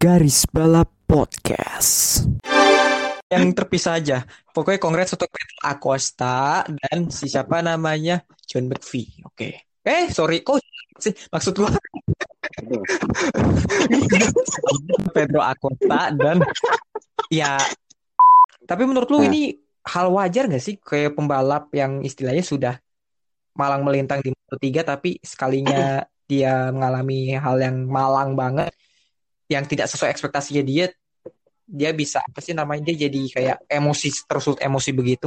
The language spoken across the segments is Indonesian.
Garis Balap Podcast. yang terpisah aja. Pokoknya kongres untuk Pedro Acosta dan si siapa namanya John McVie. Oke. Eh, sorry, kok sih maksud gua Pedro Acosta dan ya tapi menurut lu Nah. ini hal wajar gak sih kayak pembalap yang istilahnya sudah malang melintang di Moto3 tapi sekalinya dia mengalami hal yang malang banget yang tidak sesuai ekspektasinya dia dia bisa apa sih namanya dia jadi kayak emosi terus emosi begitu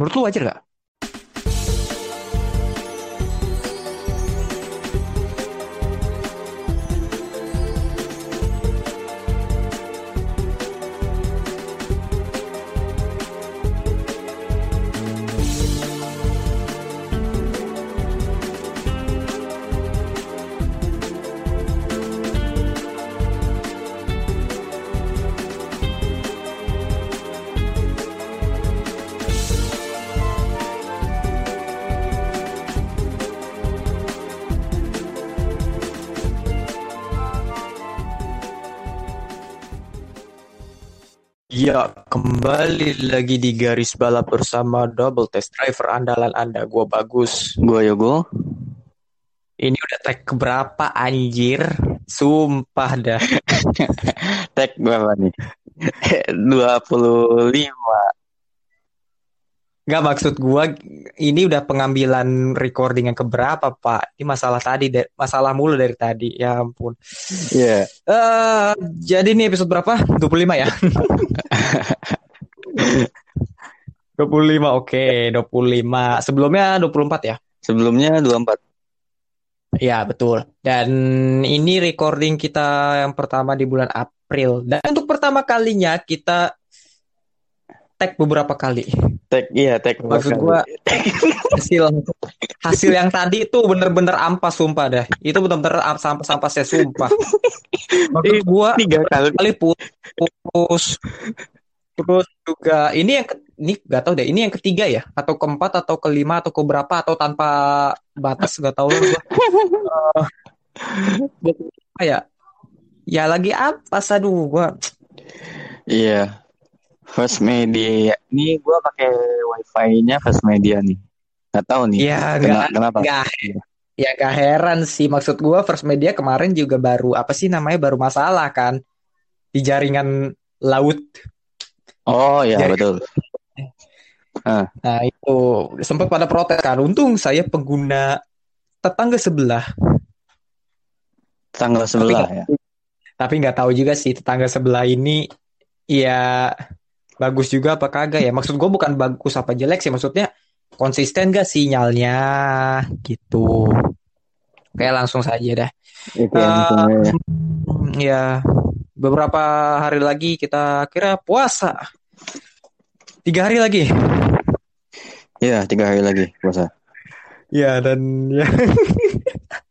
menurut lu wajar gak? Ya, kembali lagi di garis balap bersama double test driver andalan Anda. Gua bagus. Gua Yogo. Ini udah tag keberapa anjir? Sumpah dah. Tag berapa nih? 25. Gak maksud gua ini udah pengambilan recording yang keberapa, Pak? Ini masalah tadi, masalah mulu dari tadi. Ya ampun. Iya. Eh, jadi ini episode berapa? 25 ya? 25, oke, 25. Sebelumnya 24 ya? Sebelumnya 24. Ya, betul. Dan ini recording kita yang pertama di bulan April. Dan untuk pertama kalinya kita tag beberapa kali. Tag iya, tag Maksud gua hasil hasil yang tadi itu bener-bener ampas sumpah dah. Itu bener-bener am- sampah-sampah saya sumpah. Maksud gua tiga kali. kali putus terus juga ini yang ini gak tahu deh ini yang ketiga ya atau keempat atau kelima atau keberapa atau tanpa batas gak tahu lah gua. Apa ya ya lagi apa aduh gua Iya. First Media. Ini gua pakai wifi-nya First Media nih. Gak tahu nih. ya Kena- gak kenapa? gak ya gak heran sih maksud gua First Media kemarin juga baru apa sih namanya baru masalah kan di jaringan laut Oh iya, Jadi- betul. nah itu sempat pada protes kan untung saya pengguna tetangga sebelah Tanggal 11 nggak- ya. Tapi nggak tahu juga sih tetangga sebelah ini ya bagus juga apa kagak ya. Maksud gue bukan bagus apa jelek sih. Maksudnya konsisten gak sinyalnya gitu. Kayak langsung saja dah. Itu yang Eh, ya. Hmm, Ya beberapa hari lagi kita kira puasa. Tiga hari lagi. Iya, tiga hari lagi puasa. Ya dan ya.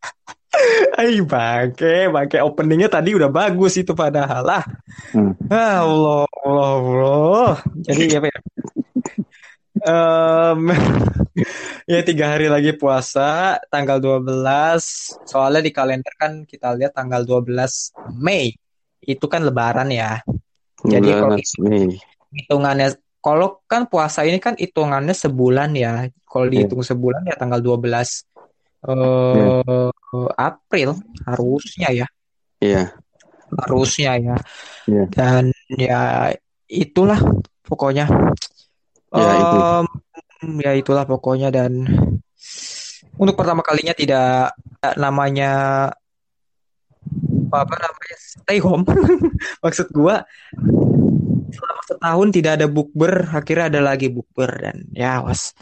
Ayo bangke, bangke openingnya tadi udah bagus itu padahal lah. Hmm. Ah, Allah, Allah, Allah. Jadi apa ya? Em, ya tiga hari lagi puasa, tanggal 12. Soalnya di kalender kan kita lihat tanggal 12 Mei. Itu kan lebaran ya. Jadi kalau 12 Mei. hitungannya kalau kan puasa ini kan hitungannya sebulan ya. Kalau Iya. dihitung sebulan ya tanggal 12 eh April harusnya ya. Iya. Harusnya ya. Iya. Dan ya itulah pokoknya. Ya, itu. Ya itulah pokoknya dan untuk pertama kalinya tidak namanya apa namanya stay home. Maksud gua selama setahun tidak ada bukber, akhirnya ada lagi bukber dan ya was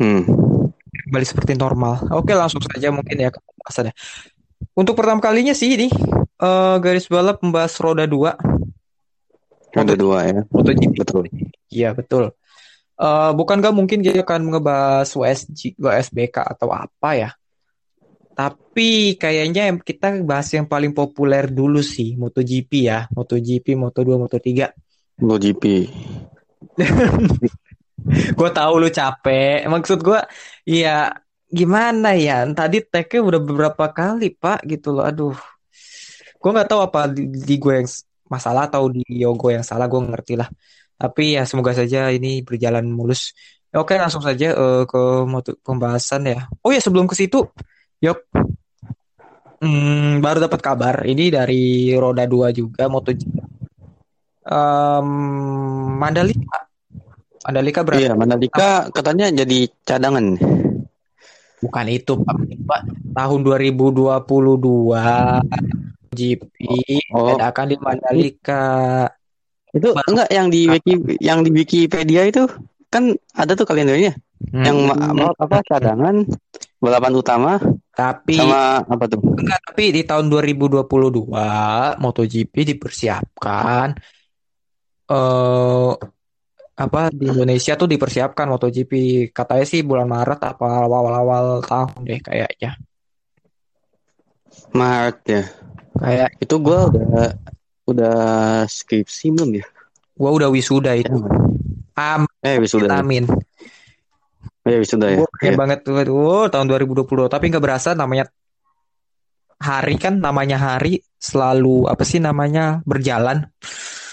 Hmm. Kembali seperti normal. Oke, langsung saja mungkin ya ke pembahasannya. Untuk pertama kalinya sih ini eh, garis balap membahas roda 2 Ada dua ya. MotoGP. Betul. Iya, betul. Eh bukan gak mungkin kita akan ngebahas WSG, WSBK atau apa ya. Tapi kayaknya kita bahas yang paling populer dulu sih, MotoGP ya. MotoGP, Moto2, Moto3. MotoGP. Gue tahu lu capek. Maksud gue, ya gimana ya? Tadi tag-nya udah beberapa kali, Pak, gitu loh. Aduh. gue nggak tahu apa di, di gue yang masalah atau di Yogo yang salah gue ngerti lah tapi ya semoga saja ini berjalan mulus Ya, oke langsung saja eh, ke pembahasan ya oh ya sebelum ke situ yuk hmm, baru dapat kabar ini dari roda 2 juga MotoGP Em, Mandalika Mandalika berarti Iya, Mandalika katanya jadi cadangan. bukan itu Pak tahun 2022 GP Oh. diadakan di Mandalika Itu enggak yang di wiki yang di Wikipedia itu kan ada tuh kalendernya. Hmm. Yang ma- ma- apa cadangan, balapan utama tapi sama apa tuh? enggak tapi di tahun 2022 MotoGP dipersiapkan eh apa di Indonesia tuh dipersiapkan MotoGP katanya sih bulan Maret apa awal-awal tahun deh kayaknya Maret ya. kayak Itu gua udah udah skripsi belum ya? gua udah wisuda itu amin Eh wisuda. amin Eh wisuda ya. Gue pengen Iya. banget tuh oh, tahun 2020 tapi nggak berasa namanya hari kan namanya hari selalu apa sih namanya berjalan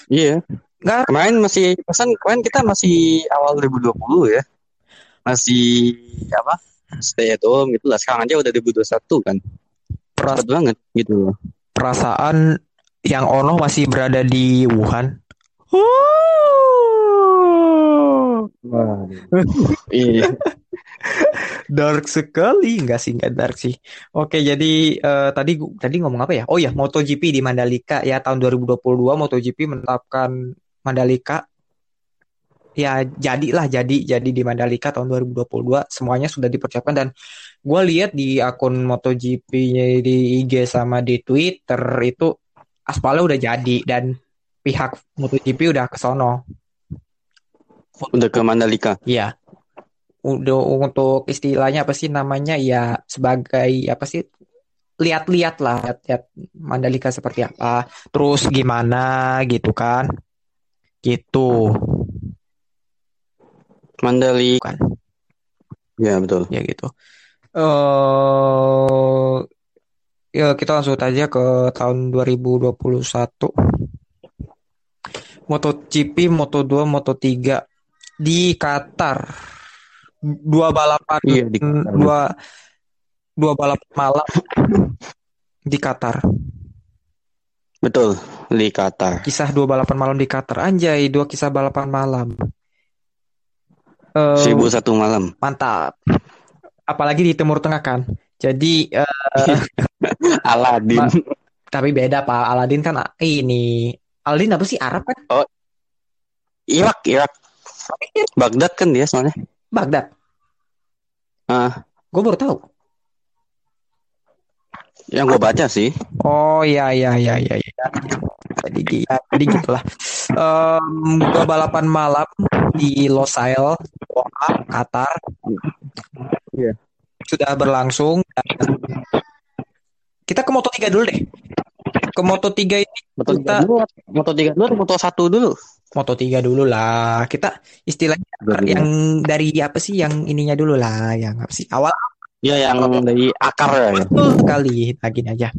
Iya. Nggak Kemarin masih pesan kemarin kita masih awal 2020 ya. Masih apa? Stay at home gitu lah. Sekarang aja udah 2021 kan. peras- Cepet banget gitu loh. perasaan yang Ono masih berada di Wuhan Iya. dark sekali nggak sih nggak dark sih oke jadi eh, tadi tadi ngomong apa ya oh ya MotoGP di Mandalika ya tahun 2022 MotoGP menetapkan Mandalika. Ya jadilah jadi jadi di Mandalika tahun 2022 semuanya sudah dipersiapkan. Dan gue lihat di akun MotoGP-nya di IG sama di Twitter itu aspalnya udah jadi dan pihak MotoGP udah ke sono. Udah ke Mandalika. Iya. Udah untuk istilahnya apa sih namanya? Ya sebagai apa sih? Lihat-lihat lah lihat Mandalika seperti apa. Terus gimana gitu kan gitu Mandalika. kan Ya betul. ya gitu eh ya kita langsung aja ke tahun 2021 MotoGP Moto2 Moto3 di Qatar dua balapan Iya di Qatar. dua dua balapan malam di Qatar Betul di Qatar. kisah dua balapan malam di Qatar. Anjay dua kisah balapan malam. Eh, Seribu satu malam. mantap. Apalagi di Timur Tengah kan? Jadi eh, Aladin. Tapi beda Pak. Aladin kan ah, ini. Aladin apa sih? Arab kan? Irak, Irak. Baghdad kan dia soalnya. Baghdad. Ah, gue baru tahu yang gue baca sih. Oh iya iya iya iya iya. Jadi gi- ya, jadi gitulah. Em, dua balapan malam di Losail, Doha, Qatar. Iya. Sudah berlangsung. Kita ke Moto 3 dulu deh. Ke Moto 3 ini Moto Kita- tiga dulu, Moto tiga dulu, atau Moto satu dulu. Moto 3 dulu lah. Kita istilahnya yang dari apa sih yang ininya dulu lah, yang apa sih? Awal Iya yang dari akar ya. Betul sekali. Nah, gini aja.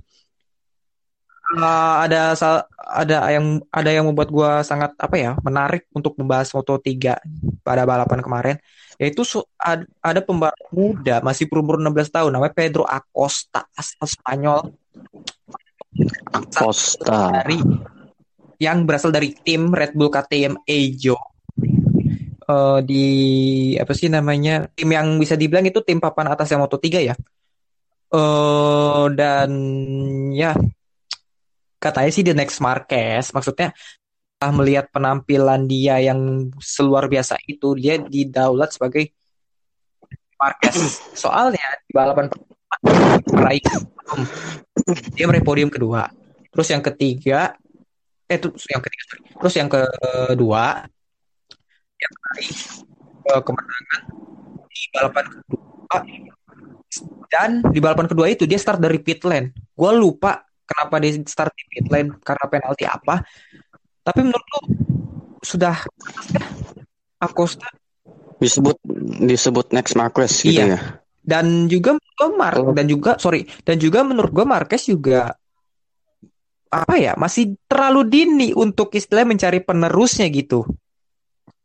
Eh, ada ada yang ada yang membuat gua sangat apa ya menarik untuk membahas Moto3 pada balapan kemarin yaitu su- ad- ada pembalap muda masih berumur 16 tahun namanya Pedro Acosta asal Spanyol Costa. dari yang berasal dari tim Red Bull KTM Ejo Eh, di apa sih namanya tim yang bisa dibilang itu tim papan atas yang Moto3 ya. Eh dan ya katanya sih the next Marquez maksudnya setelah melihat penampilan dia yang seluar biasa itu dia didaulat sebagai Marquez. Soalnya di balapan meraih dia meraih podium kedua. Terus yang ketiga eh terus yang ketiga terus yang kedua yang meraih eh, kemenangan di balapan kedua dan di balapan kedua itu dia start dari pit lane gue lupa kenapa dia start di pit lane karena penalti apa tapi menurut lu sudah Acosta Disebut disebut next Marquez gitu Iya. ya. dan juga menurut gua Mar Kalau- dan juga sorry dan juga menurut gue Marquez juga apa ya masih terlalu dini untuk istilah mencari penerusnya gitu.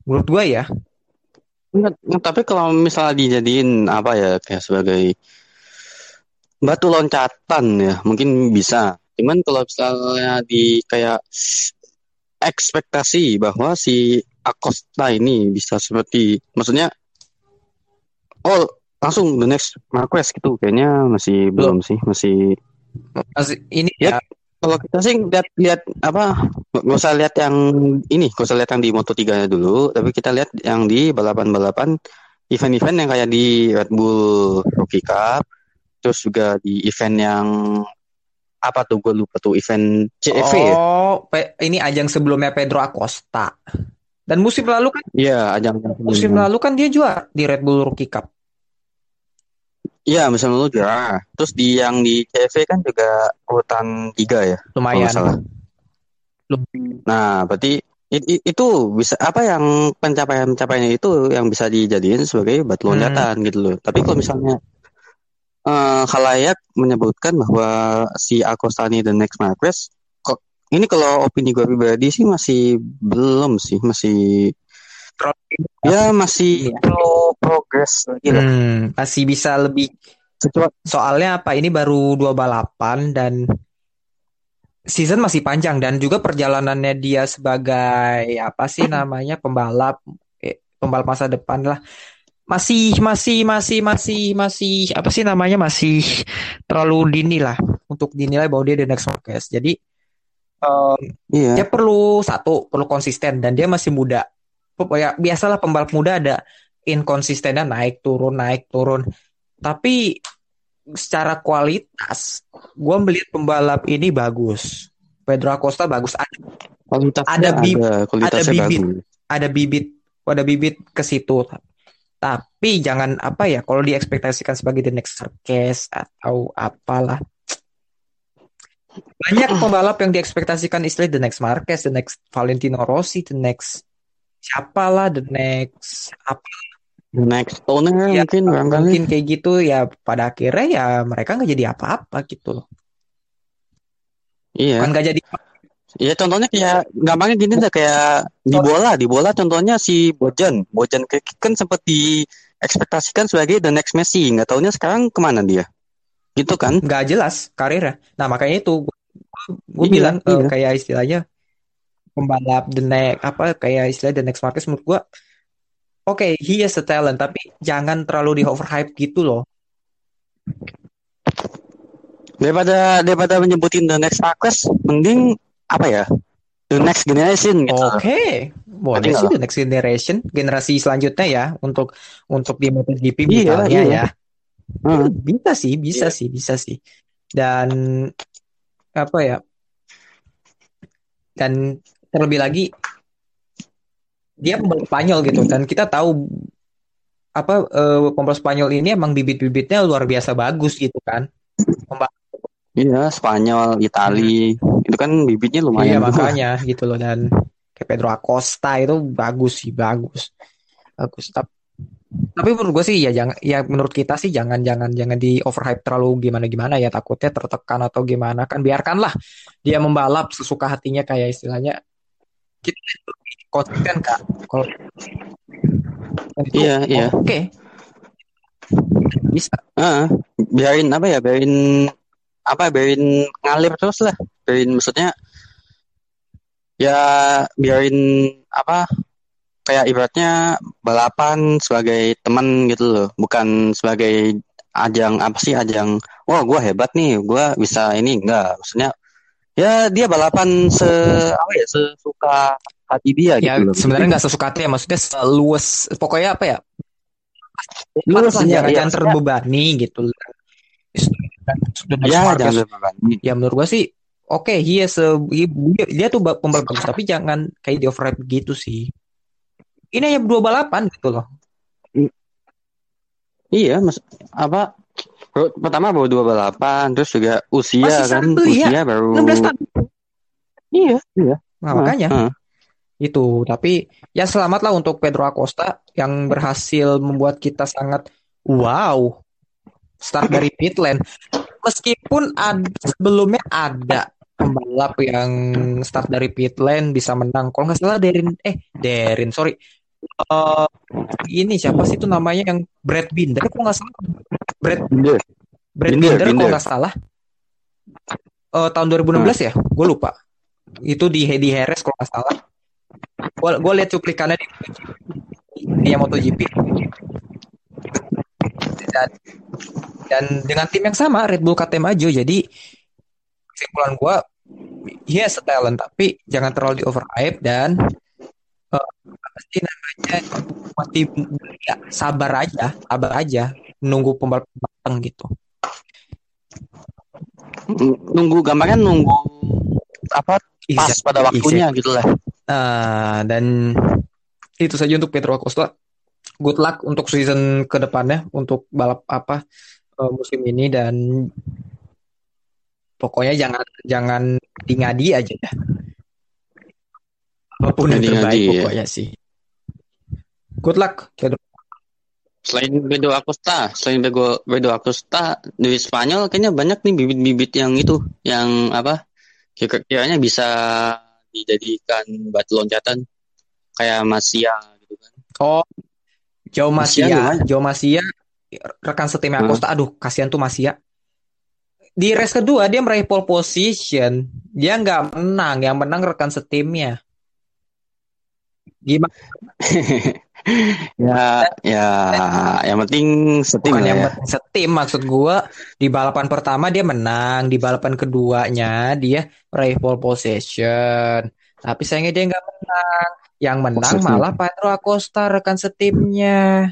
Menurut gua ya. Nggak, tapi kalau misalnya dijadiin apa ya kayak sebagai batu loncatan ya mungkin bisa. Cuman kalau misalnya di kayak ekspektasi bahwa si Acosta ini bisa seperti maksudnya oh langsung the next Marquez gitu kayaknya masih belum sih masih Masih ini Ya, ya, kalau kita sih lihat lihat apa nggak usah lihat yang ini nggak usah lihat yang di Moto3 dulu tapi kita lihat yang di balapan-balapan event-event yang kayak di Red Bull Rookie Cup terus juga di event yang apa tuh gue lupa tuh event ya Oh, pe- ini ajang sebelumnya Pedro Acosta. Dan musim lalu kan Iya, ajang musim lalu kan dia juara di Red Bull Rookie Cup. Iya, musim lalu juara. Terus di yang di CEV kan juga urutan tiga ya, Lumayan. salah. Nah, berarti i- i- itu bisa apa yang pencapaian-pencapaiannya itu yang bisa dijadiin sebagai batu Hmm. loncatan gitu loh. Tapi kalau misalnya eh khalayak menyebutkan bahwa si Acosta ini the next Marquez, kok ini kalau opini gue pribadi sih masih belum sih, masih ya masih perlu progres lagi lah. Hmm, masih bisa lebih Soalnya apa? Ini baru dua balapan dan season masih panjang dan juga perjalanannya dia sebagai apa sih namanya pembalap eh, pembalap masa depan lah masih masih masih masih masih apa sih namanya masih terlalu dini lah untuk dinilai bahwa dia the next Marquez. Jadi em, iya. dia perlu satu perlu konsisten dan dia masih muda. Ya biasalah pembalap muda ada inkonsistennya naik turun naik turun. Tapi secara kualitas, gue melihat pembalap ini bagus. Pedro Acosta bagus. Ada, Kualitasnya Ada bib- ada, ada bibit. bagus. ada bibit, ada bibit ke situ. Tapi jangan apa ya, kalau diekspektasikan sebagai the next Marquez atau apalah. Banyak pembalap yang diekspektasikan istilah the next Marquez, the next Valentino Rossi, the next siapalah, the next apa The next owner Ya, mungkin barangkali. mungkin kayak gitu ya pada akhirnya ya mereka nggak jadi apa-apa gitu loh Iya. kan nggak jadi Iya contohnya kayak gampangnya gini deh kayak di bola, di bola contohnya si Bojan. Bojan kan sempat diekspektasikan sebagai the next Messi, nggak taunya sekarang ke mana dia? Gitu kan? nggak jelas karirnya nah makanya itu gue Iya, bilang eh, iya. kayak istilahnya pembalap the next apa kayak istilah the next Marquez menurut gue oke he is a talent tapi jangan terlalu di overhype gitu loh Daripada daripada menyebutin the next Marquez, mending apa ya? The next generation gitu. oke boleh Berarti sih the next generation generasi selanjutnya ya untuk untuk di MotoGP Iya, misalnya iya. ya Hmm. bisa sih bisa Iya. sih bisa sih dan apa ya dan terlebih lagi dia pembalap Spanyol gitu dan kita tahu apa eh, pembalap Spanyol ini emang bibit-bibitnya luar biasa bagus gitu kan. Iya, Spanyol, Itali, itu kan bibitnya iya lumayan. Tuh. makanya gitu loh dan kayak Pedro Acosta itu bagus sih bagus. Bagus tapi tapi menurut gue sih ya jangan ya menurut kita sih jangan jangan jangan di overhype terlalu gimana gimana ya takutnya tertekan atau gimana. Kan biarkanlah dia membalap sesuka hatinya kayak istilahnya kita konsisten kak kalau Iya, iya. oke bisa Ah, biarin apa ya, biarin apa, biarin ngalir terus lah. Biarin maksudnya ya biarin apa kayak ibaratnya balapan sebagai teman gitu loh, bukan sebagai ajang apa sih ajang wah gua hebat nih, gua bisa ini enggak. Maksudnya ya dia balapan se apa ya sesuka hati dia ya gitu loh. sebenarnya nggak sesuka hati ya maksudnya seluas pokoknya apa ya? Luas, lah, iya, jangan iya, jangan terbebani gitu Ya, Marquez jangan terbebani. ya menurut gua sih oke he a- he- dia, dia tuh ba- pembalap bagus tapi jangan kayak di overhype gitu sih. Ini hanya dua balapan gitu loh. Iya, mas apa pertama baru dua balapan, terus juga usia Masih kan, satu, iya. usia baru 16 tahun Iya, iya. nah, makanya Heeh. itu tapi ya selamatlah untuk Pedro Acosta yang berhasil membuat kita sangat wow start dari pit lane meskipun ada sebelumnya ada pembalap yang start dari pit lane bisa menang. Kalau nggak salah Derin, eh Derin, sorry. Eh, ini siapa sih itu namanya yang Brad Binder? Kalau nggak salah, Brad Binder. Brad Binder, Binder, kalau Binder. nggak salah. Eh, tahun 2016 ya, gue lupa. Itu di Hedi Harris kalau nggak salah. Gue gue lihat cuplikannya di dia MotoGP. Dan, dan dengan tim yang sama Red Bull KTM maju. Jadi kesimpulan gue, he has a talent tapi jangan terlalu di overhype dan eh, apa sih namanya masih ya, sabar aja, sabar aja nunggu pembalap datang gitu. Nunggu gambarnya nunggu apa pas Exact- pada waktunya gitu lah. Ah, dan itu saja untuk Pedro Acosta. Good luck untuk season ke depannya untuk balap apa eh, musim ini dan pokoknya jangan jangan ngadi aja ya. Apa pun yang terbaik ya. pokoknya sih. Good luck Pedro. Selain Pedro Acosta, selain Pedro, Pedro Acosta di Spanyol kayaknya banyak nih bibit-bibit yang itu, yang apa? Kira-kiranya bisa dijadikan batu loncatan kayak Masia gitu kan. Oh, Joe Masia Masia? Joe Masia rekan setimnya Hmm. Acosta. Aduh, kasihan tuh Masia. Di race kedua dia meraih pole position. Dia nggak menang, yang menang rekan setimnya. Gimana? Ya, ya, yang penting setim Bukan lah yang ya. setim maksud gua di balapan pertama dia menang, di balapan keduanya dia meraih pole position. Tapi sayangnya dia nggak menang. Yang menang Maksudnya? malah Pedro Acosta rekan setimnya.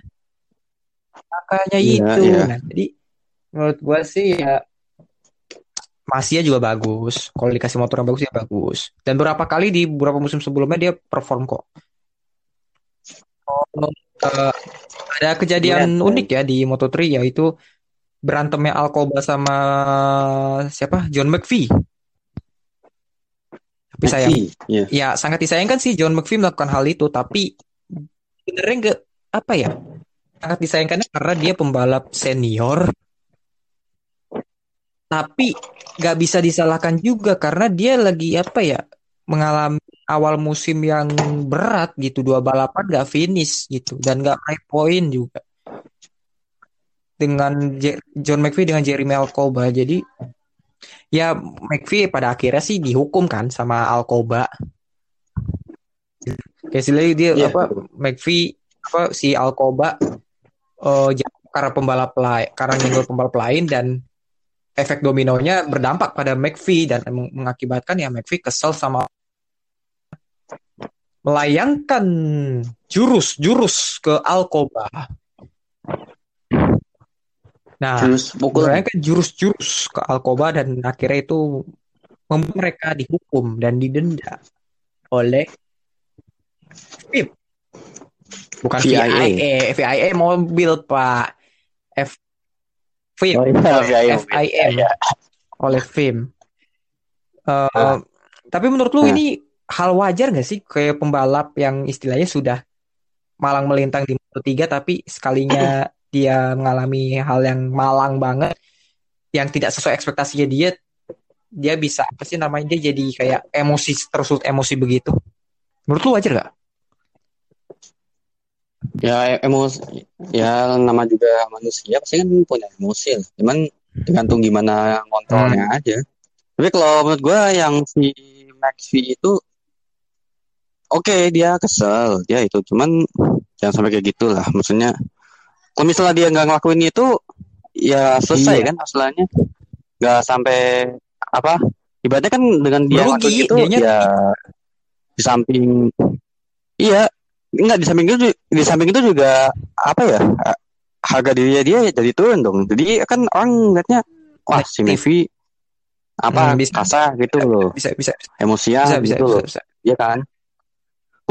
Makanya Iya, itu. iya. Nah, jadi menurut gua sih ya Masia juga bagus. Kalau dikasih motor yang bagus ya bagus. Dan beberapa kali di beberapa musim sebelumnya dia perform kok. Oh, eh, ada kejadian Iya, unik ya di Moto3 yaitu berantemnya Alcoba sama siapa? John McVie. Tapi sayang, ya. ya sangat disayangkan sih John McVie melakukan hal itu, tapi sebenarnya nggak apa ya? Sangat disayangkannya karena dia pembalap senior, tapi nggak bisa disalahkan juga karena dia lagi apa ya? Mengalami awal musim yang berat gitu, dua balapan nggak finish gitu dan nggak meraih poin juga dengan Je- John McVie dengan Jeremy Alcoba. Jadi ya McVie pada akhirnya sih dihukum kan sama Alcoba. Basically dia Iya. apa McVie apa si Alcoba jatuh karena pembalap lain karena nyenggol pembalap lain dan efek dominonya berdampak pada McVie dan meng- mengakibatkan ya McVie kesel sama melayangkan jurus-jurus ke Alcoba. Nah, pukul melayangkan jurus-jurus ke Alcoba dan akhirnya itu membuat mereka dihukum dan didenda oleh FIM. Bukan VIA. VIA, VIA mobil Pak. F FIM, Oh iya. FIM oleh FIM. Ah. Tapi menurut lu Ah. ini hal wajar nggak sih kayak pembalap yang istilahnya sudah malang melintang di Moto3 tapi sekalinya dia mengalami hal yang malang banget yang tidak sesuai ekspektasinya dia dia bisa apa sih namanya dia jadi kayak emosi tersulut emosi begitu. Menurut lu wajar nggak? Ya emosi, ya nama juga manusia pasti kan punya emosi lah. Cuman tergantung gimana kontrolnya aja. Tapi kalau menurut gue yang si Max V itu oke dia kesel. Dia itu. Cuman jangan sampai kayak gitulah. Maksudnya kalau misalnya dia nggak ngelakuin itu ya selesai Iya. kan masalahnya. Nggak sampai apa ibaratnya kan dengan dia ngelakuin itu dianya ya di samping iya nggak di samping itu di samping itu juga apa ya harga dirinya dia jadi turun dong. Jadi kan orang ngeliatnya wah si. Mevi apa Hmm, bisa. kasar gitu loh. Bisa bisa. Emosian bisa bisa gitu bisa, loh. bisa. ya kan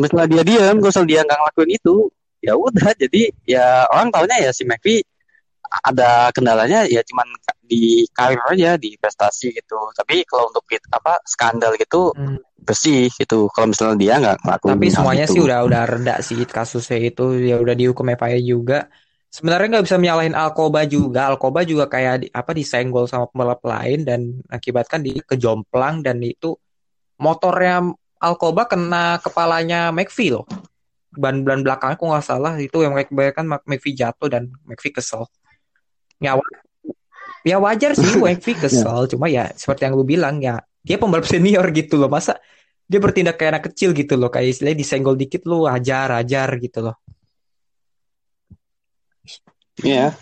kalau misalnya dia diam kalau misalnya dia nggak ngelakuin itu ya udah jadi ya orang taunya ya si McVie ada kendalanya ya cuman di karir aja di prestasi gitu tapi kalau untuk it- apa skandal gitu Hmm. bersih gitu kalau misalnya dia nggak ngelakuin Tapi semuanya itu. sih udah udah reda sih kasusnya itu ya udah dihukum FIA juga sebenarnya nggak bisa menyalahin Alcoba juga. Alcoba juga kayak di- apa disenggol sama pembalap lain dan akibatkan dia kejomplang dan itu motornya Alcoba kena kepalanya McVie loh. Ban-ban belakangnya kok nggak salah itu yang mengakibatkan Mac- McVie jatuh dan McVie kesel. Ya, wa- ya wajar sih McVie kesel, cuma ya seperti yang lu bilang ya dia pembalap senior gitu loh. Masa dia bertindak kayak anak kecil gitu loh, kayak istilahnya disenggol dikit lu ajar ajar gitu loh. Iya.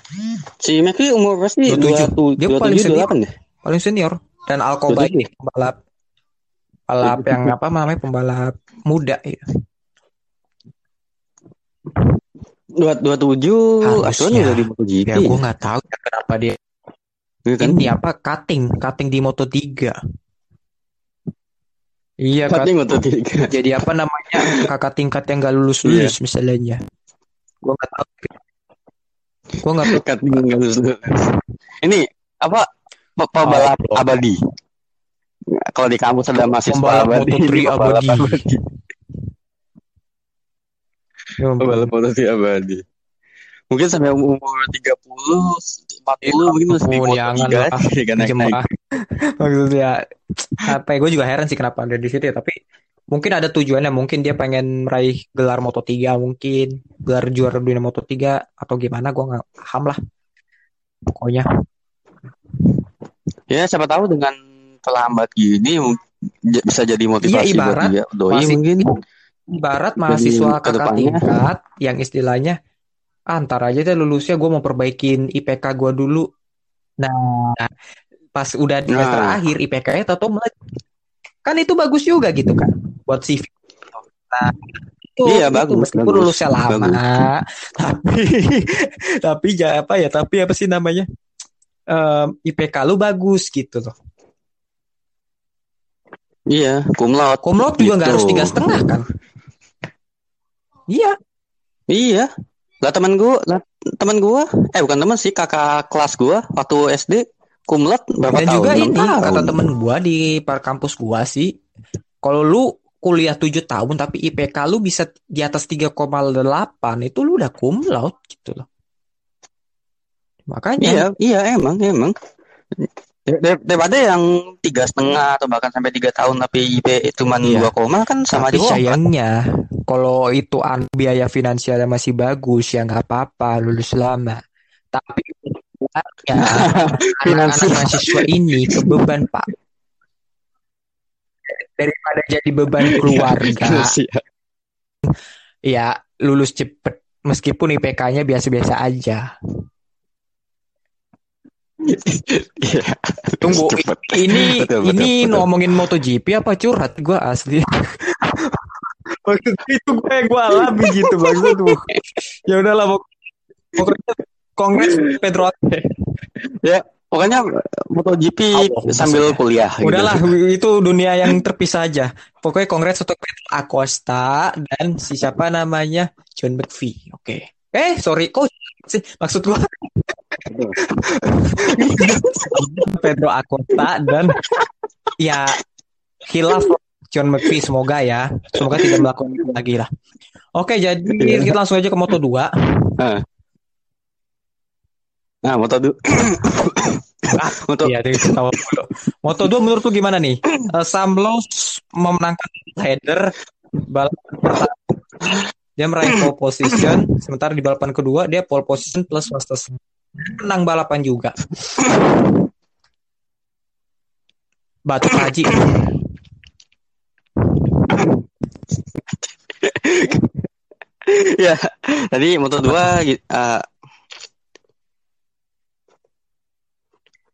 Si McVie umur berapa sih? 27. Dia paling 27, senior. 28 deh. paling senior dan Alcoba 27 ini pembalap pembalap yang apa namanya pembalap muda ya. Dua dua tujuh, asuhan udah di MotoGP. Ya gue nggak tahu ya kenapa dia Iya kan? ini apa cutting cutting di Moto 3. Iya. Cutting Moto3. Jadi apa namanya kakak tingkat yang gak lulus lulus misalnya. Gue nggak tahu. Gue nggak tahu. Cutting nggak lulus lulus. Ini apa? pe- Pembalap Oh, abadi. Kalau di kampus ada mahasiswa Pembalap abadi. Moto3 pembalap abadi. Ya ampun. Pembalap Moto3 abadi. Mungkin sampai umur 30, 40 mungkin masih di ampun, Moto3 jangan lah. aja kan naik-naik. jemaah maksudnya apa ya gue juga heran sih kenapa ada di situ ya tapi mungkin ada tujuannya mungkin dia pengen meraih gelar Moto3 mungkin gelar juara dunia Moto3 atau gimana gue nggak paham lah pokoknya Ya siapa tahu dengan terlambat gini bisa jadi motivasi Iya, ibarat buat dia. Doi masih- mungkin. ibarat mahasiswa kakak tingkat yang istilahnya ah, ntar aja deh lulusnya gue mau perbaikin IPK gue dulu nah pas udah di semester Nah. akhir IPK-nya tato melejit kan itu bagus juga gitu kan buat CV nah itu, Iya, itu bagus, meskipun bagus, lulusnya lama tapi tapi ja- apa ya tapi apa sih namanya Em, IPK lu bagus gitu loh Iya, kumlaut. Komlot juga nggak Gitu. harus tiga setengah kan iya Iya. Lah teman gua, lah, teman gua, eh bukan teman sih, kakak kelas gua waktu SD kumlaut berapa Dan tahun? juga ini tahun. kata temen gua di par kampus gua sih, kalau lu kuliah 7 tahun tapi IPK lu bisa di atas 3,8 itu lu udah laude gitu loh. Makanya Iya, iya emang, emang. Dar- dar- Daripada yang tiga setengah atau bahkan sampai tiga tahun tapi IP cuma Iya. dua koma kan sama tapi aja kompak. sayangnya kalau itu an biaya finansialnya masih bagus ya nggak apa-apa lulus lama. Tapi ya, anak-anak mahasiswa ini kebeban Pak. Daripada jadi beban keluarga, Iya. ya lulus cepet meskipun IPK-nya biasa-biasa aja. Iya. Tunggu, Cepet. ini Betul, betul, ini betul. ngomongin MotoGP apa curhat gua asli. Maksudnya itu gue yang gue alami gitu maksud tuh. Ya udahlah pok- pokoknya kongres Pedro Pokoknya MotoGP Allah, sambil maksudnya. kuliah gitu. Udahlah itu dunia yang terpisah aja. Pokoknya kongres untuk Pedro Acosta dan si siapa namanya John McVie. Oke. Eh sorry kok sih maksud gua Pedro Acosta dan ya hilaf John McVie semoga ya semoga tidak melakukan itu lagi lah. Oke jadi Iya. kita langsung aja ke Moto 2 Nah, Moto du- Moto Iya, tahu Moto. Moto 2 menurut lu gimana nih? Eh, Sam Lowe's memenangkan header balapan pertama. Dia meraih pole position, sementara di balapan kedua dia pole position plus fastest. Menang balapan juga. Batu Haji. ya tadi Moto 2 gi- eh,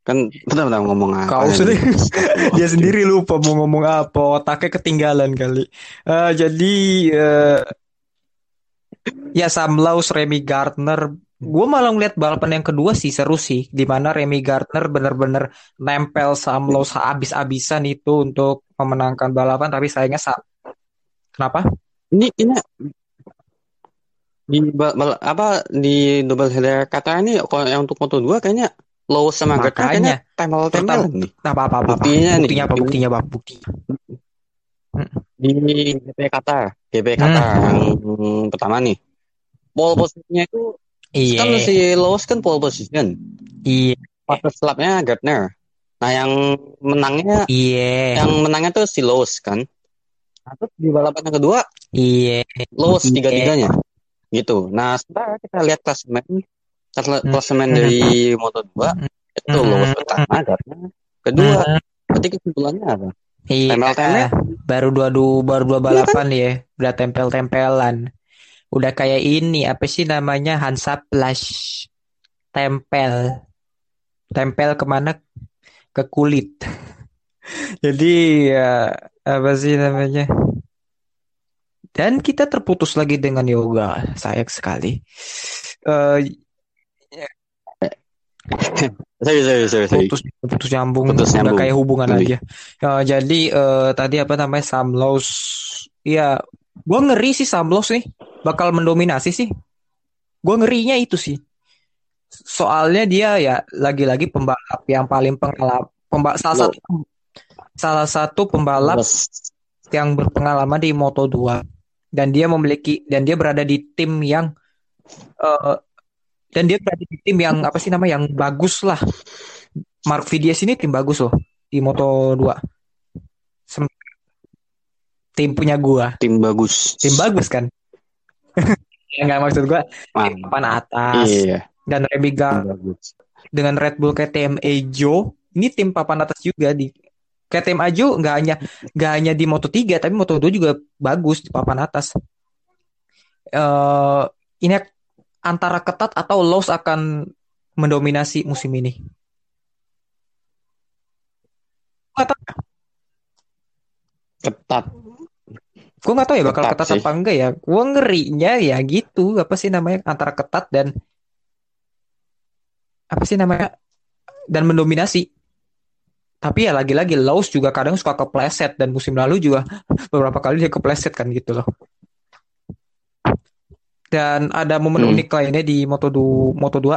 kan bentar-bentar ngomong apa Kau sendiri, dia sendiri lupa mau ngomong apa, otaknya ketinggalan kali. Eh, jadi eh, ya Sam Lowe's, Remy Gardner, gue malah ngeliat balapan yang kedua sih seru sih, di mana Remy Gardner bener-bener nempel Sam Lowe's habis-habisan itu untuk memenangkan balapan, tapi sayangnya Sam. Kenapa? ini ini di apa di double header kata ini kalau yang untuk Moto 2 kayaknya low sama Gardner kayaknya Makanya. tempel-tempel nih Apa apa apa? Buktinya nih. Buktinya apa? Buktinya apa? Buktinya. di GP Qatar GP Qatar Hmm. yang pertama nih pole positionnya itu Iya. Kan si Lewis kan pole position. Iya. Fastest lapnya Gardner. Nah yang menangnya Iya. yang menangnya tuh si Lewis kan. Nah, terus di balapan yang kedua Iya. Lewis Iya. tiga-tiganya. Gitu. Nah sebentar kita lihat klasemen klas- Hmm. klasemen dari Moto2 itu Hmm. Lewis pertama, Gardner kedua. Hmm. Berarti kesimpulannya apa? Iya. Baru dua du, baru dua Iya balapan ya. Udah tempel-tempelan. Udah kayak ini apa sih namanya Hansa Plus. Tempel. Tempel ke mana? Ke kulit. Jadi ya apa sih namanya? Dan kita terputus lagi dengan yoga. Sayang sekali. Eh Sorry, sorry, sorry, sorry. putus putus nyambung Putus udah nyambung. kayak hubungan Sorry. aja Eh, jadi eh, tadi apa namanya Sam Lows ya gua ngeri sih Sam Lows nih bakal mendominasi sih gua ngerinya itu sih soalnya dia ya lagi-lagi pembalap yang paling pengalaman pemba salah satu salah satu pembalap Terus, yang berpengalaman di Moto2 dan dia memiliki dan dia berada di tim yang eh, dan dia berada di tim yang apa sih nama yang bagus lah. Mark Vidias ini tim bagus loh di Moto2. Sem- Tim punya gua, tim bagus. tim bagus kan? Ya nggak maksud gua Man. papan atas Iya, dan bagus. dengan Red Bull KTM Ejo ini tim papan atas juga di KTM Ejo nggak hanya nggak hanya di Moto3 tapi Moto2 juga bagus di papan atas. eh ini antara ketat atau Lowe's akan mendominasi musim ini. Tahu, Ketat. Gue nggak tahu ya bakal Ketat ketat sih. apa enggak ya. Gue ngerinya ya gitu apa sih namanya antara ketat dan apa sih namanya dan mendominasi. Tapi ya lagi-lagi Laos juga kadang suka kepleset dan musim lalu juga beberapa kali dia kepleset kan gitu loh. Dan ada momen Hmm. unik lainnya di Moto2, Moto2.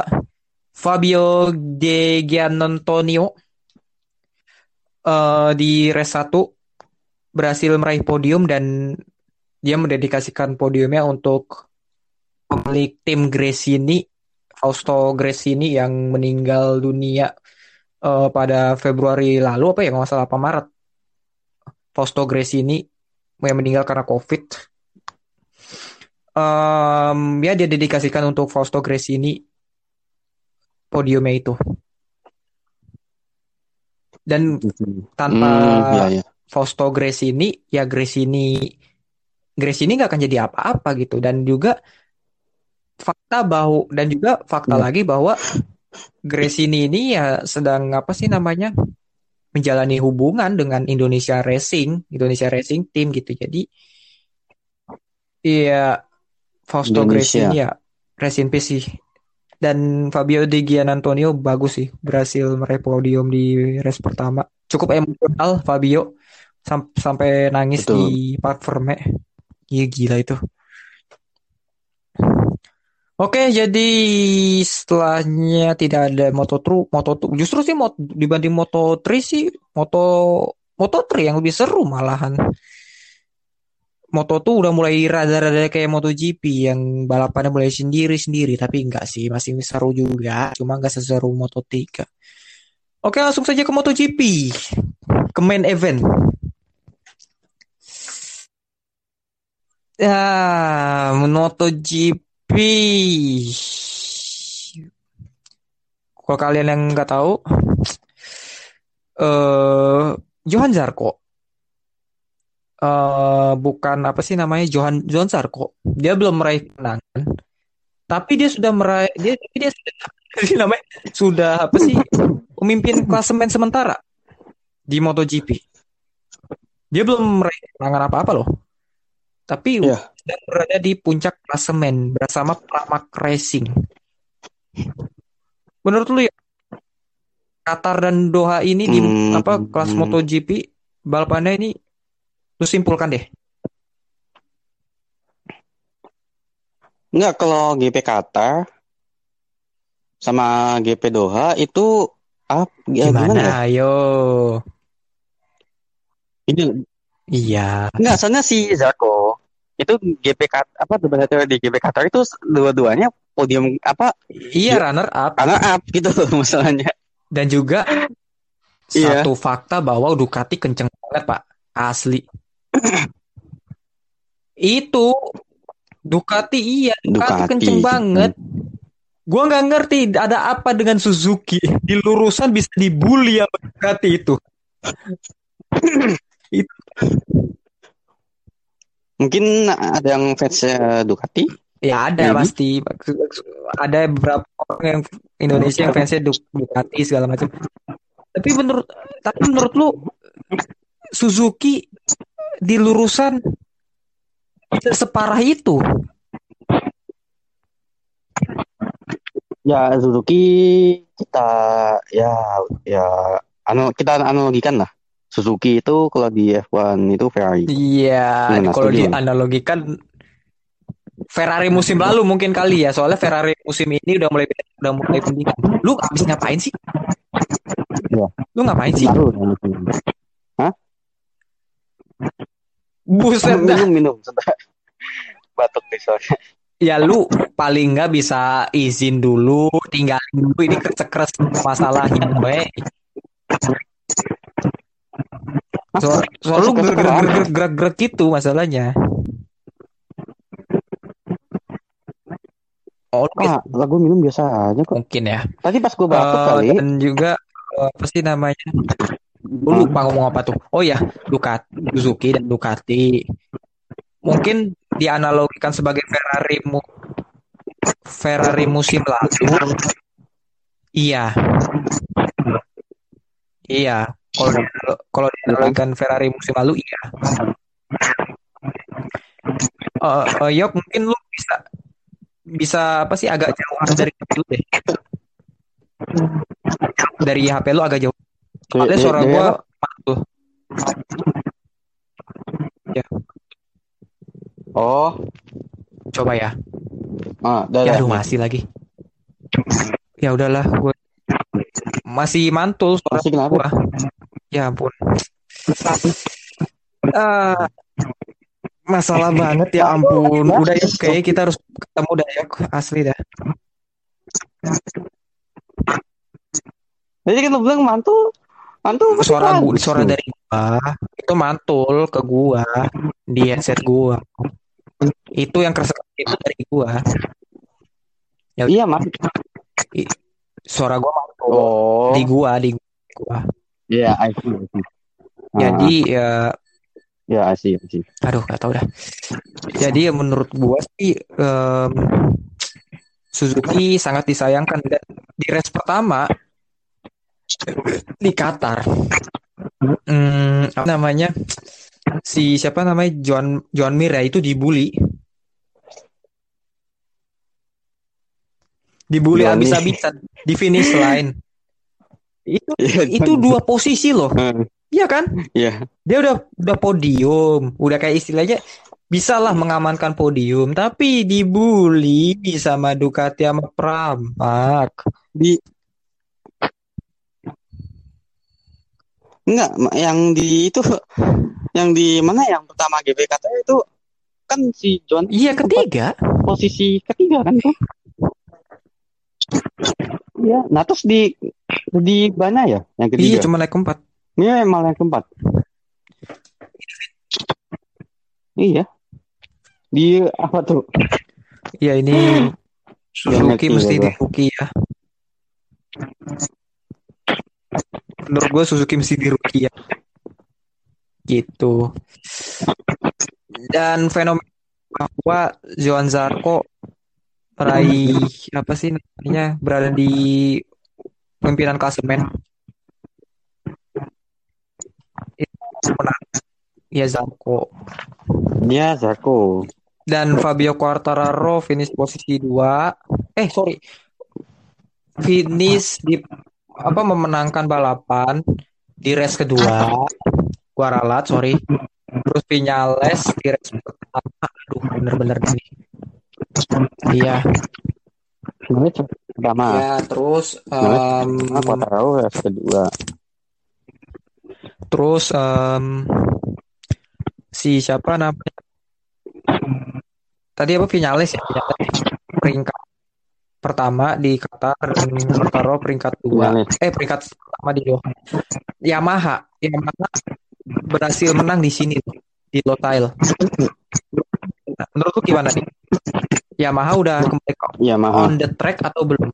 Fabio De Giannantonio eh, di race 1 berhasil meraih podium dan dia mendedikasikan podiumnya untuk pemilik tim Gresini, Fausto Gresini yang meninggal dunia eh, pada Februari lalu apa ya kalau nggak salah apa Maret. Fausto Gresini yang meninggal karena COVID. Em, ya dia dedikasikan untuk Fausto Gresini podiumnya itu. Dan tanpa Hmm, iya, iya. Fausto Gresini ya Gresini Gresini nggak akan jadi apa-apa gitu. Dan juga fakta bahwa dan juga fakta Iya. lagi bahwa Gresini ini ya sedang apa sih namanya menjalani hubungan dengan Indonesia Racing Indonesia Racing Team gitu. Jadi iya Fausto Indonesia. Gresini ya peace sih. Dan Fabio De Giannantonio bagus sih berhasil meraih podium di race pertama. Cukup emosional Fabio sam- sampai nangis Betul. di Ferme Iya gila itu Oke, jadi setelahnya tidak ada Moto2, Moto2 justru sih mot- dibanding Moto3 sih Moto Moto3 yang lebih seru malahan. Moto2 udah mulai rada-rada kayak MotoGP yang balapannya mulai sendiri-sendiri, tapi enggak sih, masih seru juga, cuma enggak seseru Moto3. Oke, langsung saja ke MotoGP. Ke main event. Ya, MotoGP. Kalau kalian yang nggak tahu, eh Johan Zarco, eh bukan apa sih namanya Johan Johan Zarco. Dia belum meraih kemenangan, tapi dia sudah meraih dia tapi dia sudah namanya sudah apa sih memimpin klasemen sementara di MotoGP. Dia belum meraih kemenangan apa-apa loh. Tapi Iya. sedang berada di puncak klasemen bersama Pramac Racing. Menurut lu ya Qatar dan Doha ini di Hmm. apa kelas MotoGP balapannya ini lu simpulkan deh. Enggak, kalau GP Qatar sama GP Doha itu apa ya, Gimana? gimana ya? Ayo. Ini Iya. enggak soalnya si Zarko itu GP Qatar apa debat di GP Qatar itu dua-duanya podium apa Iya runner up runner up gitu masalahnya. dan juga Iya. satu fakta bahwa Ducati kenceng banget Pak asli. Itu Ducati iya Ducati, Ducati. kenceng banget. Gua nggak ngerti ada apa dengan Suzuki di lurusan bisa dibully sama Ducati itu. Mungkin ada yang fansnya Ducati. Ya ada Maybe. pasti ada beberapa orang yang Indonesia yang fansnya Du- Ducati segala macam. Tapi menurut tapi menurut lu Suzuki di lurusan separah itu? Ya Suzuki kita ya ya anu kita analogikan lah. Suzuki itu kalau di F1 itu Ferrari. Iya, kalau setuju? dianalogikan Ferrari musim lalu mungkin kali ya, soalnya Ferrari musim ini udah mulai udah mulai pendidikan. Lu abis ngapain sih? Iya. Lu ngapain sih? Ya, musim ini. Buset dah. minum minum. Batuk nih soalnya. Ya lu paling nggak bisa izin dulu, tinggalin dulu ini kecekres masalah we. So, soal lu gerak-gerak gitu masalahnya. Oh, Ah, lagu minum biasa aja kok. mungkin ya. Tadi pas gue batuk Eh, kali. dan juga eh, apa sih namanya? Gue lupa ngomong apa tuh. Oh ya, Ducati, Suzuki dan Ducati. Mungkin dianalogikan sebagai Ferrari mu Ferrari musim lalu. Iya. Iya. Kalau kalau dianalogikan Ferrari musim lalu iya. Eh, eh, Yok, mungkin lu bisa bisa apa sih agak jauhan dari HP lu deh. Dari HP lu agak jauh. Soalnya Dari- suara dari gua apa? tuh. Oh, Coba ya. ah, udah, Ya aduh masih lagi. Ya udahlah, gue masih mantul suara Masih kenapa? gua. Ya ampun. Ah, masalah banget ya ampun. Udah ya, kayak kita harus ketemu dah ya, asli dah. Jadi lu bilang mantul, mantul Suara bagus suara dari gua itu mantul ke gua di headset gua. Itu yang keras itu dari gua. Iya, mas. Suara gua mantul Oh, di gua, di gua. Iya, I see, I see. Ah, Jadi ya ya, I see, I see. Aduh, gak tau dah. Jadi ya menurut gua sih em, Suzuki sangat disayangkan dan di race pertama di Qatar. Hmm, apa namanya? Si siapa namanya? John John Mir ya itu dibully. Dibully habis-habisan di finish line. Itu Iya, itu dua posisi loh. Hmm, Iya kan? Iya, dia udah udah podium, udah kayak istilahnya bisa lah mengamankan podium, tapi dibully sama Ducati sama Pramac. di enggak yang di itu yang di mana? Yang pertama GB katanya itu kan si John Iya ketiga. posisi ketiga kan tuh iya. Nah terus di di mana ya yang Iya ketiga cuma naik keempat. Ini malah yang keempat iya di apa tuh Iya ini Suzuki ngerti mesti ya di rookie ya. Menurut gue Suzuki mesti di rookie ya. Gitu. Dan fenomena bahwa Johan Zarco meraih apa sih namanya berada di pimpinan klasemen itu menang. Ya Zarco dia Zarko dan Fabio Quartararo finish posisi dua. Eh sorry. Finish di apa memenangkan balapan di race kedua. Gua ralat sorry. Terus Vinales di race pertama. Aduh bener-bener ini iya ini pertama ya terus Nah, apa tahu ya kedua terus em, si siapa namanya tadi apa Vinales ya peringkat pertama di Qatar dan Quartaro peringkat dua. Vinales. Eh peringkat pertama di Doha. Yamaha, Yamaha berhasil menang di sini di Losail. Nah, menurut lu gimana nih? Yamaha udah kembali ke Yamaha. on the track atau belum?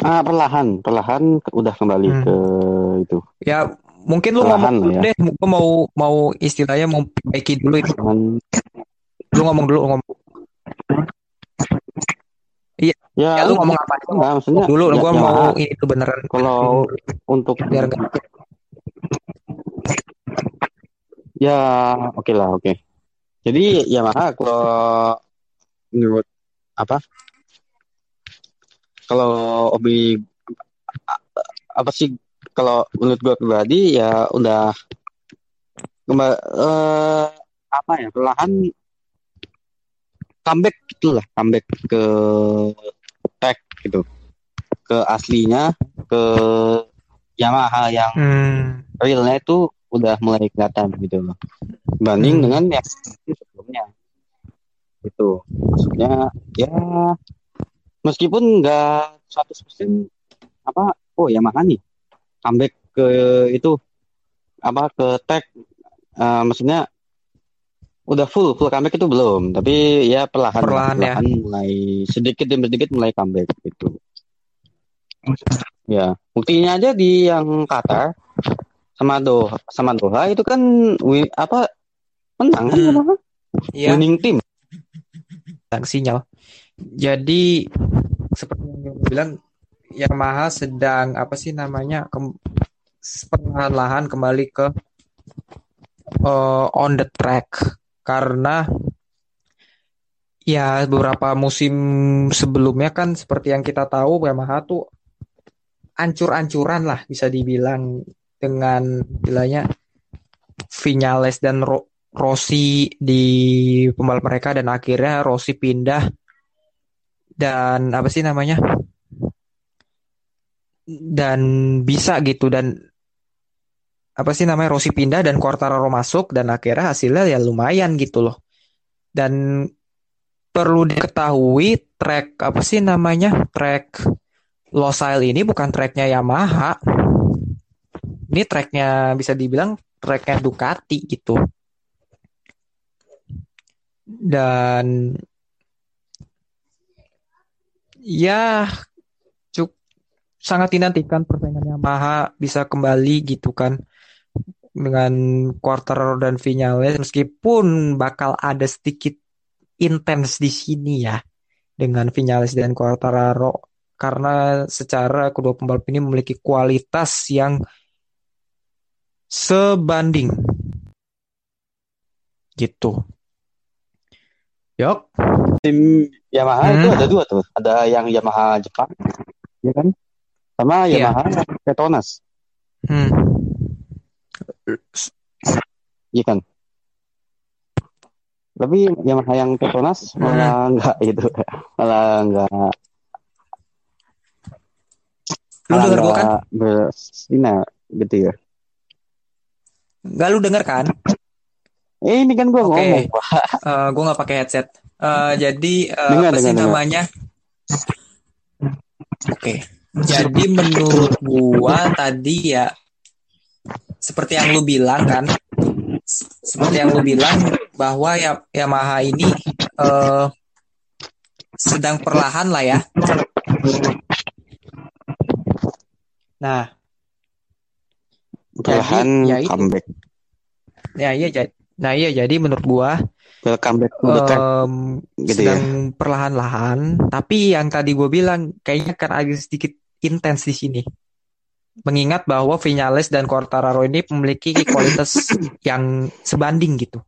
Ah, perlahan, perlahan udah kembali Hmm. ke itu. Ya mungkin lu Perlahan ngomong ya. deh. Gua mau mau istilahnya mau perbaiki dulu itu. Cuman Lu ngomong dulu ngomong. ya, Ya lu ngomong apa? enggak, maksudnya dulu ya, gua Yamaha. mau ini tuh beneran Kalau untuk biar enggak ya oke lah, oke. Jadi Yamaha kalau menurut apa? Kalau hobi apa sih kalau menurut gue pribadi ya udah kembali eh, apa ya perlahan comeback gitulah comeback ke tag gitu ke aslinya ke Yamaha yang Hmm. realnya itu udah mulai kelihatan gitu loh. Banding Hmm. dengan yang sebelumnya. Itu maksudnya ya meskipun nggak 100% apa oh Yamaha nih comeback ke itu apa ke tag eh, maksudnya udah full full comeback itu belum. Tapi ya perlahan Perlahan ya. perlahan mulai sedikit demi sedikit mulai comeback gitu. Ya buktinya aja di yang Qatar sama Doha sama Doha itu kan wi- apa menang kan Hmm. Iya. winning team tentang sinyal. Jadi seperti yang gue bilang Yamaha sedang apa sih namanya perlahan-lahan kembali ke eh, on the track karena ya beberapa musim sebelumnya kan seperti yang kita tahu Yamaha tuh ancur-ancuran lah bisa dibilang dengan bilanya Vinales dan Ro- Rossi di pembalap mereka dan akhirnya Rossi pindah. Dan apa sih namanya? Dan bisa gitu dan apa sih namanya? Rossi pindah dan Quartararo masuk dan akhirnya hasilnya ya lumayan gitu loh. Dan perlu diketahui track apa sih namanya? Track Losail ini bukan tracknya Yamaha ini tracknya bisa dibilang tracknya Ducati gitu. Dan ya cuk sangat dinantikan persaingan Yamaha bisa kembali gitu kan dengan Quartararo dan Vinales meskipun bakal ada sedikit intens di sini ya dengan Vinales dan Quartararo karena secara kedua pembalap ini memiliki kualitas yang sebanding gitu. Yok. tim Yamaha itu Hmm. ada dua tuh ada yang Yamaha Jepang ya kan sama Iya. Yamaha Petronas Hmm. iya kan tapi Yamaha yang Petronas Hmm. malah enggak itu malah enggak Lu denger gua kan? bersinar gitu ya Gak lu denger kan? eh ini kan gua Oke. ngomong Eh gue nggak pakai headset. Eh jadi eh, Dengar, apa sih dengar, namanya? Oke. Jadi menurut gua tadi ya seperti yang lu bilang kan, seperti yang lu bilang bahwa ya Yamaha ini eh sedang perlahan lah ya. Nah, perlahan ya comeback ya iya jadi, nah iya jadi menurut gua to the track em, gitu ya sedang perlahan-lahan, tapi yang tadi gue bilang kayaknya akan agak sedikit intens di sini. Mengingat bahwa Vinales dan Quartararo ini memiliki kualitas yang sebanding gitu.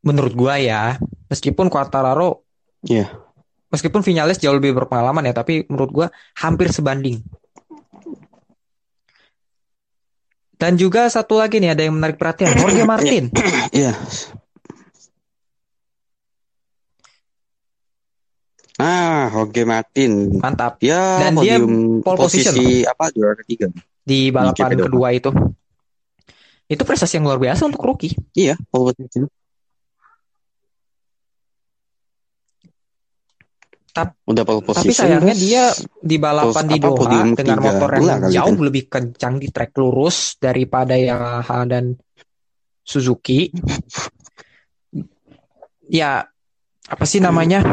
Menurut gua ya, meskipun Quartararo, Iya. meskipun Vinales jauh lebih berpengalaman ya, tapi menurut gua hampir sebanding. Dan juga satu lagi nih ada yang menarik perhatian, Jorge Martin. Iya. Ah, Jorge Martin. Mantap. Ya, Dan dia pole position posisi apa juara ketiga. di balapan kedua itu. Itu prestasi yang luar biasa untuk rookie. Iya, pole position. Tap- Udah pole Tapi position. sayangnya terus dia di balapan di Doha dengan motor yang jauh kan? lebih kencang di trek lurus daripada Yamaha dan Suzuki. Ya, apa sih namanya?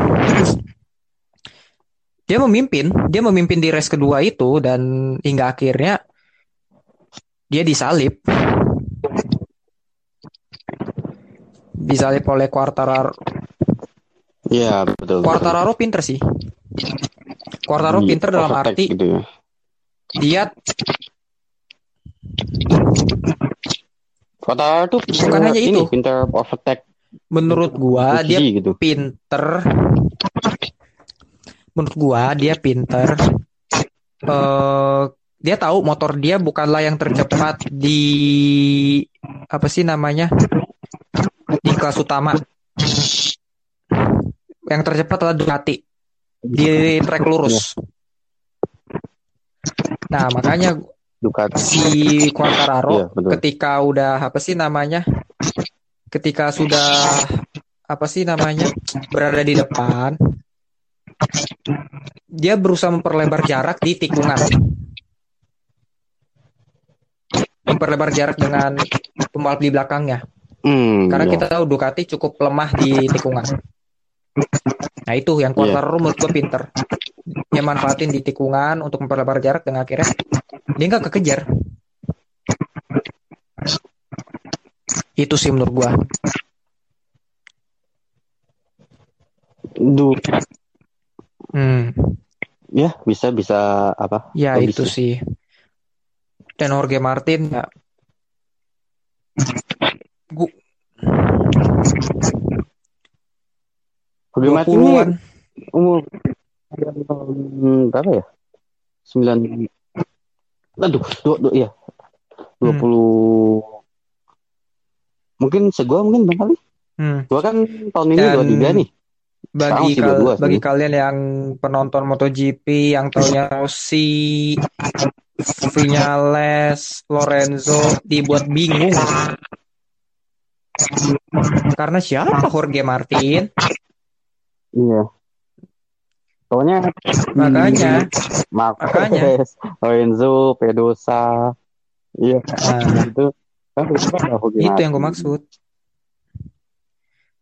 Dia memimpin, dia memimpin di race kedua itu dan hingga akhirnya dia disalip. Disalip oleh Quartararo. Iya, betul. betul. Quartararo pinter sih. Quartararo Di pinter dalam arti gitu ya. dia Quartararo tuh Bukan hanya itu. pinter overtake menurut gua dia gitu. pinter menurut gua dia pinter eh dia tahu motor dia bukanlah yang tercepat di apa sih namanya di kelas utama yang tercepat adalah Ducati di trek lurus nah makanya Ducati. si Quartararo betul. ketika udah apa sih namanya ketika sudah apa sih namanya berada di depan dia berusaha memperlebar jarak di tikungan memperlebar jarak dengan pembalap di belakangnya Hmm, karena iya. kita tahu Ducati cukup lemah di tikungan nah itu yang Quartararo menurut gue pinter. Dia manfaatin di tikungan untuk memperlebar jarak dan akhirnya dia nggak kekejar. Itu sih menurut gua. Du- hmm. Ya bisa bisa apa? ya Lebih itu sih. Dan Jorge Martin ya gua Jorge Martin ini 20-an umur berapa ya? Sembilan. Aduh, dua, dua, iya. Dua Hmm. puluh. Mungkin segua mungkin bang kali. hmm. Gua kan tahun ini dua tiga nih. bagi kal- 22 sih. bagi kalian yang penonton MotoGP yang taunya Rossi, Vinales, Lorenzo dibuat bingung. Karena siapa Jorge Martin? Iya. Pokoknya Makanya, Marquez, Lorenzo, Pedrosa, iya nah, itu kan itu yang gue maksud.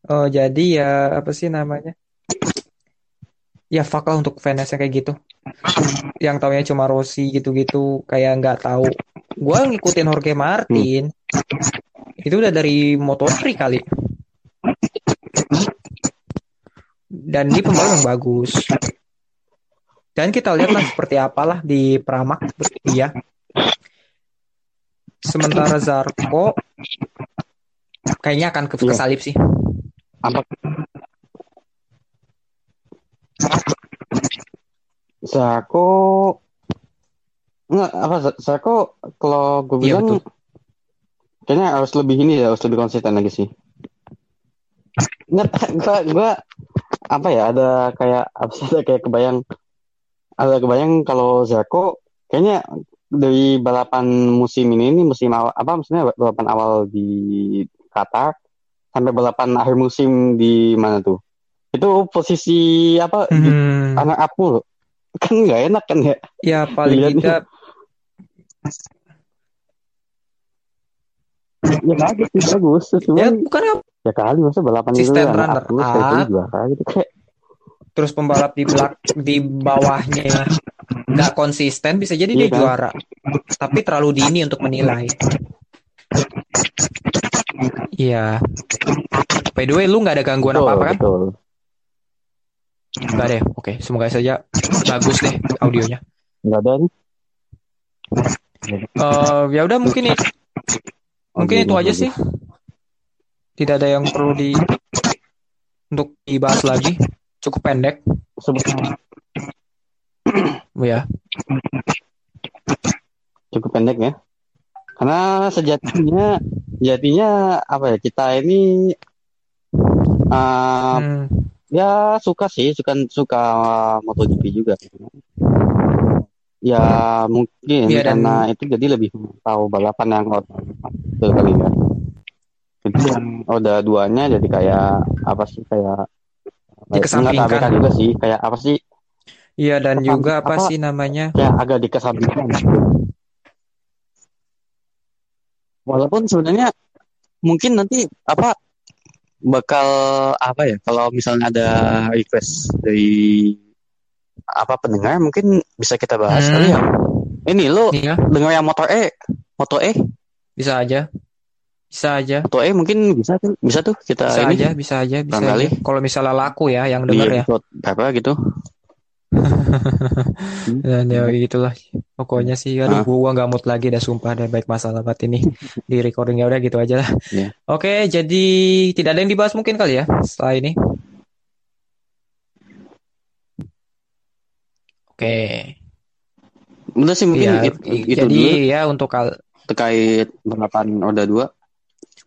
Oh, jadi ya apa sih namanya? Ya lah untuk fans yang kayak gitu. Yang taunya cuma Rossi gitu-gitu, kayak nggak tahu. Gua ngikutin Jorge Martin. Itu udah dari Moto3 kali. Dan ini pembalap yang bagus. Dan kita lihatlah seperti apalah di Pramak dia. Sementara Zarko kayaknya akan ke Iya. kesalip sih. Apa? Zarko Enggak, apa Zarko kalau gue Iya, bilang betul. kayaknya harus lebih ini ya, harus lebih konsisten lagi sih. Nggak, gua apa ya, ada kayak apa sih, ada kayak kebayang ada kebayang kalau Zarko kayaknya dari balapan musim ini ini musim awal apa maksudnya balapan awal di Qatar sampai balapan akhir musim di mana tuh? Itu posisi apa Hmm. anak aku kan nggak enak kan ya Ya paling Dilihat tidak ya bagus bagus ya cuman bukan apa. Ya, kali masa balapan itu Sistem anak runner aku kayak up. juara gitu kayak terus pembalap di belak di bawahnya nggak konsisten bisa jadi Iya dia kan? juara. Tapi terlalu dini untuk menilai. Iya. By the way, lu nggak ada gangguan betul apa-apa kan? betul Nggak deh. Oke, semoga saja bagus deh audionya. nggak ada nih Eh, ya udah mungkin itu, mungkin itu aja sih. Tidak ada yang perlu di untuk dibahas lagi. Cukup pendek, Sebetulnya ya. cukup pendek ya karena sejatinya sejatinya apa ya kita ini uh, Hmm. ya suka sih suka suka MotoGP juga ya mungkin dan- karena itu jadi lebih tahu balapan yang itu kali ya. Jadi yang Oda duanya jadi kayak apa sih kayak Dikesampingkan. Enggak juga sih kayak apa sih Iya dan Apa- juga apa, apa- sih namanya? kayak agak dikesampingkan walaupun sebenarnya mungkin nanti apa bakal apa ya kalau misalnya ada request dari apa pendengar mungkin bisa kita bahas Hmm. kali ya ini lo Iya, dengar yang motor E motor E bisa aja. Bisa aja. motor E mungkin bisa tuh bisa tuh kita Bisa ini aja, bisa aja, bisa aja. Kalau misalnya laku ya yang di denger ya. berapa gitu Dan ya gitulah. Pokoknya sih aduh Ah. gua nggak mood lagi dah sumpah dan baik masalah banget ini di recordingnya udah gitu aja lah. Iya. Oke, jadi tidak ada yang dibahas mungkin kali ya setelah ini. Oke. udah sih mungkin Ya, it- itu jadi dulu ya untuk kal terkait balapan roda dua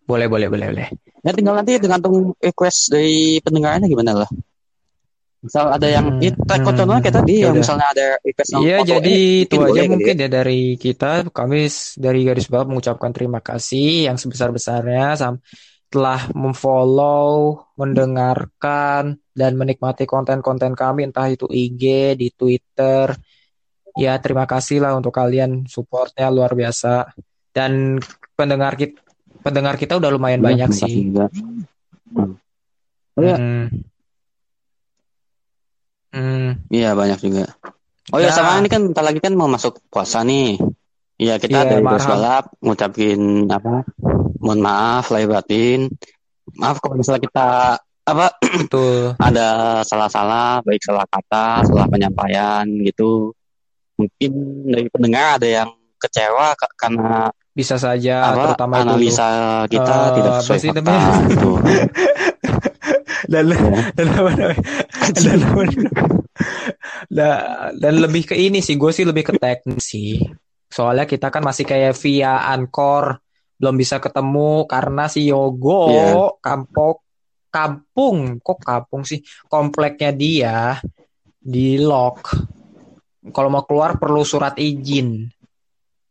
boleh boleh boleh boleh. Ya tinggal nanti tergantung request dari pendengarannya gimana lah. Misal ada yang Hmm, itu hmm, contohnya kayak tadi ya yang misalnya ada request yang Iya, jadi eh, itu aja mungkin ya dari kita. Kami dari Garis Balap mengucapkan terima kasih yang sebesar-besarnya sam- telah memfollow, mendengarkan, dan menikmati konten-konten kami entah itu IG, di Twitter. Ya, terima kasih lah untuk kalian supportnya luar biasa. Dan pendengar kita pendengar kita udah lumayan Iya, banyak sih. juga. Hmm. Oh ya, Hmm. Hmm. iya banyak juga. Oh ya Nah. sama ini kan bentar lagi kan mau masuk puasa nih. Iya kita Iya, dari Terus marhab. Balap ngucapin apa? Mohon maaf lahir batin. Maaf kalau misalnya kita apa Betul. ada salah-salah baik salah kata, salah penyampaian gitu. Mungkin dari pendengar ada yang kecewa ka- karena Bisa saja apa terutama itu analisa kita Eh, tidak sesuai fakta namanya? gitu. dan Ya. dan apa namanya? dan, da- dan lebih ke ini sih gue sih lebih ke teknis sih soalnya kita kan masih kayak via Anchor belum bisa ketemu karena si Yogo Iya. kampung kampung kok kampung sih kompleknya dia di lock kalau mau keluar perlu surat izin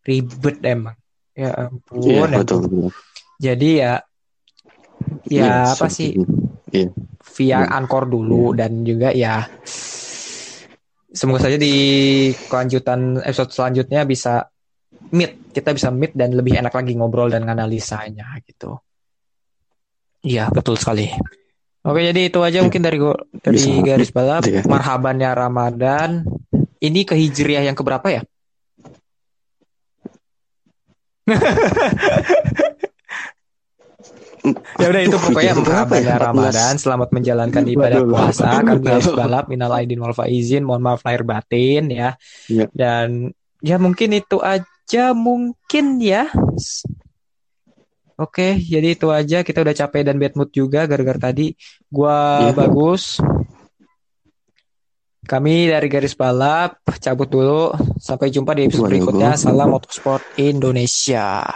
ribet emang ya ampun Iya, ya betul. betul. jadi ya ya Iya, apa sih. Iya. via Hmm. Anchor dulu dan juga ya semoga saja di kelanjutan episode selanjutnya bisa meet kita bisa meet dan lebih enak lagi ngobrol dan analisanya gitu iya betul sekali oke jadi itu aja Iya. mungkin dari dari Bisa. garis balap Iya. marhabannya Ramadan ini ke hijriah yang keberapa ya Ya udah itu pokoknya ya? 14. Ramadan, selamat menjalankan ibadah puasa. Garis balap minal aidin wal faizin, mohon maaf lahir batin ya. Iya. Dan ya mungkin itu aja mungkin ya. Oke, jadi itu aja. Kita udah capek dan bad mood juga gara-gara tadi gua Iya. bagus. Kami dari garis balap cabut dulu. Sampai jumpa di episode Waduh. berikutnya. Salam motorsport Indonesia.